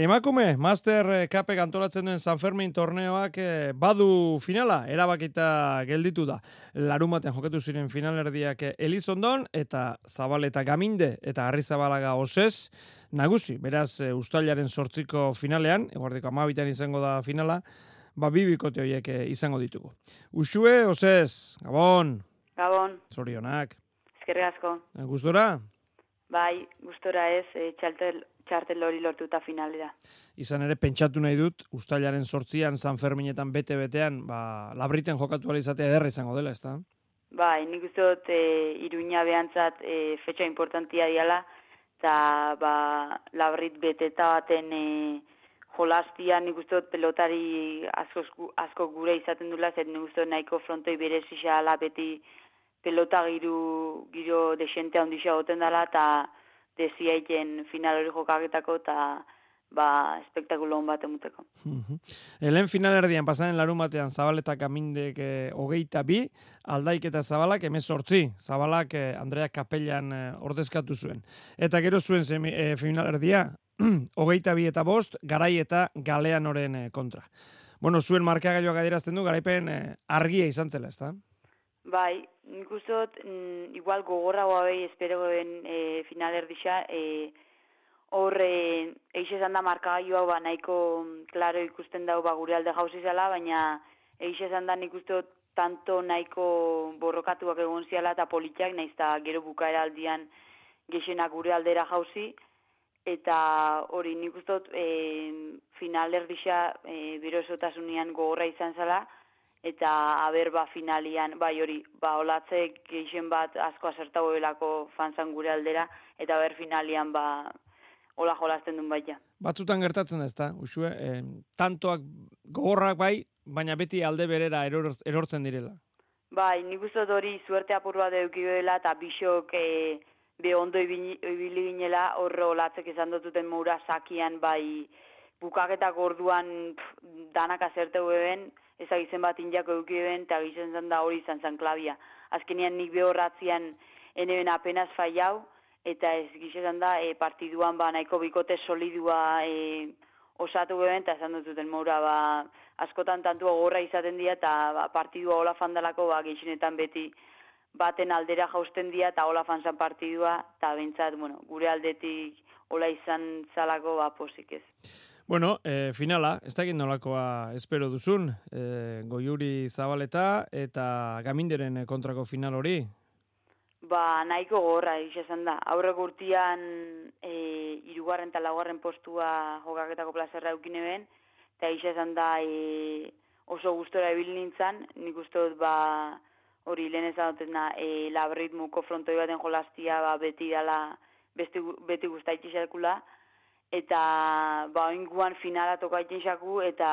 Emakume, Master Kape antolatzen duen San Fermin torneoak eh, badu finala, erabakita gelditu da. Larumaten jokatu ziren finalerdiak Elizondon eta Zabaleta Gaminde eta Harri Zabalaga Osez nagusi. Beraz, e, ustailaren sortziko finalean, eguardiko amabitan izango da finala, ba bibikote horiek eh, izango ditugu. Usue, Osez, Gabon. Gabon. Zorionak. Ezkerri asko. Gustora? Bai, gustora ez, e, txartel, txartel hori lortuta finalera. Izan ere, pentsatu nahi dut, ustailaren sortzian, San Ferminetan bete-betean, ba, labriten jokatu izatea ederra izango dela, ezta? Bai, nik uste dut, e, iruña behantzat e, fetxa importantia diala, eta ba, labrit beteta baten e, jolaztia nik uste dut pelotari asko, asko gure izaten dula, zer nik uste dut nahiko frontoi ala beti pelota giru, giro desente handisa goten dela, eta desiaiten final hori jokaketako eta ba, espektakulo hon bat emuteko. Helen final erdian, pasaren larun batean, Zabaleta kamindek eh, hogeita bi, aldaik eta Zabalak emez sortzi, Zabalak eh, Andrea Kapellan eh, ordezkatu zuen. Eta gero zuen semi, eh, final erdia, hogeita bi eta bost, garai eta galean oren eh, kontra. Bueno, zuen markagailoak adierazten du, garaipen argia izan zela, ez da? Bai, nik uste dut, mm, igual gogorra guabei espero ben e, final erdisa, e, hor e, eixe esan da markagailua ba nahiko klaro ikusten dau ba gure alde jauzi zela, baina eixe esan da nik uste dut tanto nahiko borrokatuak egon ziala eta politiak, nahiz eta gero bukaera aldian gexenak gure aldera jauzi, eta hori nik uste dut e, final erdisa e, bero gogorra izan zela, eta aber ba finalian bai hori ba olatze gehien bat asko asertau belako fanzan gure aldera eta ber finalian ba hola jolasten duen baita. Batzutan gertatzen da, ezta? Usue, eh, tantoak gogorrak bai, baina beti alde berera erortzen direla. Bai, nik uste hori suerte apur bat eduki dela eta bisok e, be ondo ibili ginela horre olatzek izan dututen moura sakian bai bukaketak orduan danak azerte beben, ezagizen bat indiako eukibeen, eta gizen zen da hori izan zen klabia. Azkenean nik behorratzean eneben apenas faiau, eta ez gizen da e, partiduan ba nahiko bikote solidua e, osatu beben, eta esan dututen maura ba, askotan tantua gorra izaten dira, eta ba, partidua hola fandalako ba, gizenetan beti baten aldera jausten dira, eta hola fanzan partidua, eta bentsat, bueno, gure aldetik hola izan zalako ba, posik ez. Bueno, e, finala, ez da nolakoa espero duzun, e, goiuri zabaleta eta gaminderen kontrako final hori? Ba, nahiko gorra, izan da. Aurre gurtian e, irugarren eta laugarren postua jokaketako plazerra eukine ben, eta izan da e, oso gustora ebil nintzen, nik uste dut ba, hori lehen ezan dut e, labritmuko frontoi baten jolaztia ba, beti dala beti, beti guzta eta ba oinguan finala tokaiten xaku eta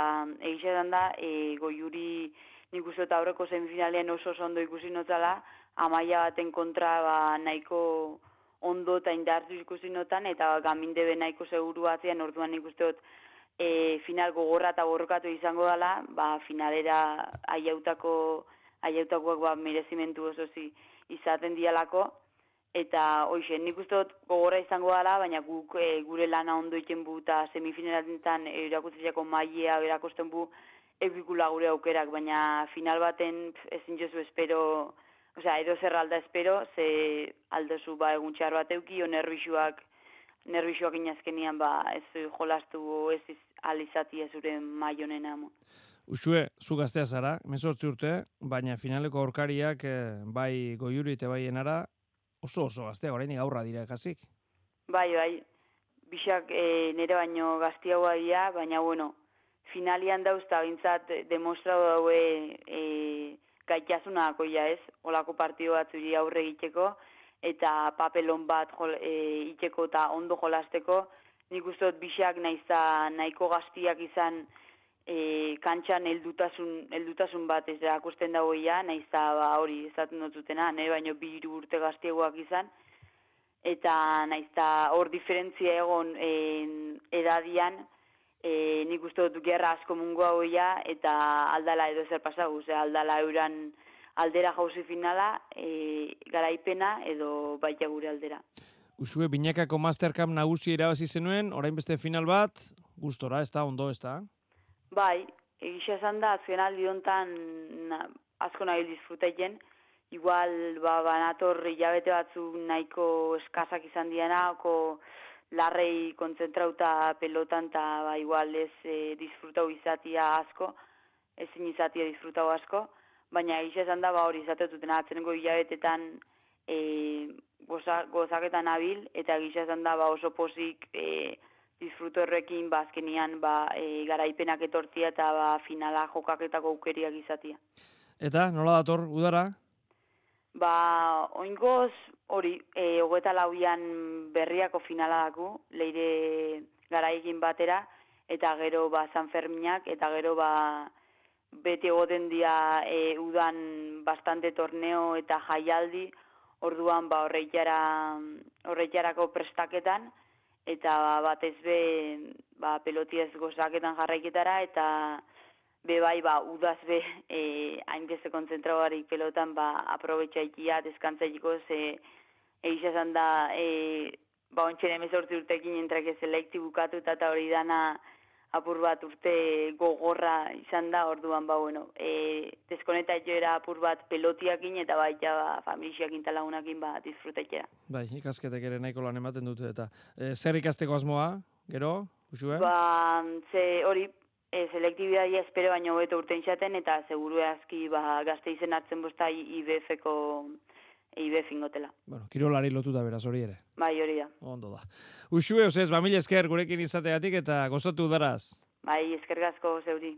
egizan da e, goiuri nik uste eta aurreko semifinalean oso ondo ikusi notzala. Amaia baten kontra ba, nahiko ondo eta indartu ikusi notan eta ba, gaminde be nahiko seguru batzean orduan nik uste e, final gogorra eta borrokatu izango dela ba, finalera aiautako aiautakoak ba, merezimentu oso zi, izaten dialako eta hoxe, nik uste dut gogorra izango dela, baina guk e, gure lana ondo iten bu eta semifinaletan erakutziako mailea berakosten bu egikula gure aukerak, baina final baten ezin jozu espero, osea, edo zer alda espero, ze aldozu ba egun txar bat euki, o nervisuak, nervisuak inazkenian ba ez jolastu ez alizati ez zure maionen amo. Usue, zu gaztea zara, mesortzi urte, baina finaleko aurkariak eh, bai goiuri eta bai enara, oso oso gaztea, orain gaurra dira kasik. Bai, bai, bisak e, nire baino gaztiagoa dira, baina bueno, finalian dauzta bintzat demostratu daue e, gaitasuna akoia ez, olako partidu bat zuri aurre egiteko, eta papelon bat jol, e, iteko eta ondo jolasteko, nik uste dut bisak nahiza nahiko gaztiak izan, e, kantxan heldutasun heldutasun bat ez erakusten dago ja, naizta ba hori ezaten dutena, ne baino bi urte gaztiegoak izan eta naizta hor diferentzia egon e, edadian e, nik uste dut gerra asko mungu hau eta aldala edo zer pasagu, ze aldala euran aldera jauzi finala, e, garaipena edo baita gure aldera. Usue, binakako Mastercam nagusi irabazi zenuen, orain beste final bat, gustora, ez da, ondo, ez da? Bai, egisa esan da, azken aldi honetan asko nahi disfrutaiten, igual ba, banator hilabete batzuk nahiko eskazak izan diena, oko larrei kontzentrauta pelotan, eta ba, igual ez e, disfrutau izatia asko, ezin izatia disfrutau asko, baina egisa esan da, ba, hori izatetuten atzenengo hilabetetan e, goza, gozaketan abil, eta egisa esan da, ba, oso pozik e, disfruto errekin, ba, azkenian, ba, e, garaipenak etortia eta ba, finala jokaketako aukeriak izatia. Eta, nola dator, udara? Ba, oingoz, hori, e, hogeta lauian berriako finala daku, leire garaikin batera, eta gero, ba, San Ferminak, eta gero, ba, bete egoten dia e, udan bastante torneo eta jaialdi, orduan, ba, horreitara, horreitarako prestaketan, eta ba, batez be, ba, pelotiez gozaketan jarraiketara, eta be bai ba udaz be eh hainbeste kontzentratuarik pelotan ba aprobetxaikia deskantzailiko ze eixa izan da eh ba ontsen 18 urtekin entreke selekti bukatu eta hori dana apur bat urte gogorra izan da orduan ba bueno eh deskoneta jo era apur bat pelotiakin eta baita ba familiakin ta lagunakin ba disfrutetera bai ikasketek ere nahiko lan ematen dute eta e, zer ikasteko asmoa gero Uxue? Ba, ze hori, e, selektibidadia espero baino hobeto urtein xaten, eta seguru aski ba, gazte izen hartzen bosta IBF-ko IBF ingotela. Bueno, kirolari lotuta beraz hori ere. Bai, hori da. Ondo da. Uxue, osez, ba, esker gurekin izateatik eta gozatu daraz. Bai, esker gazko zeuri.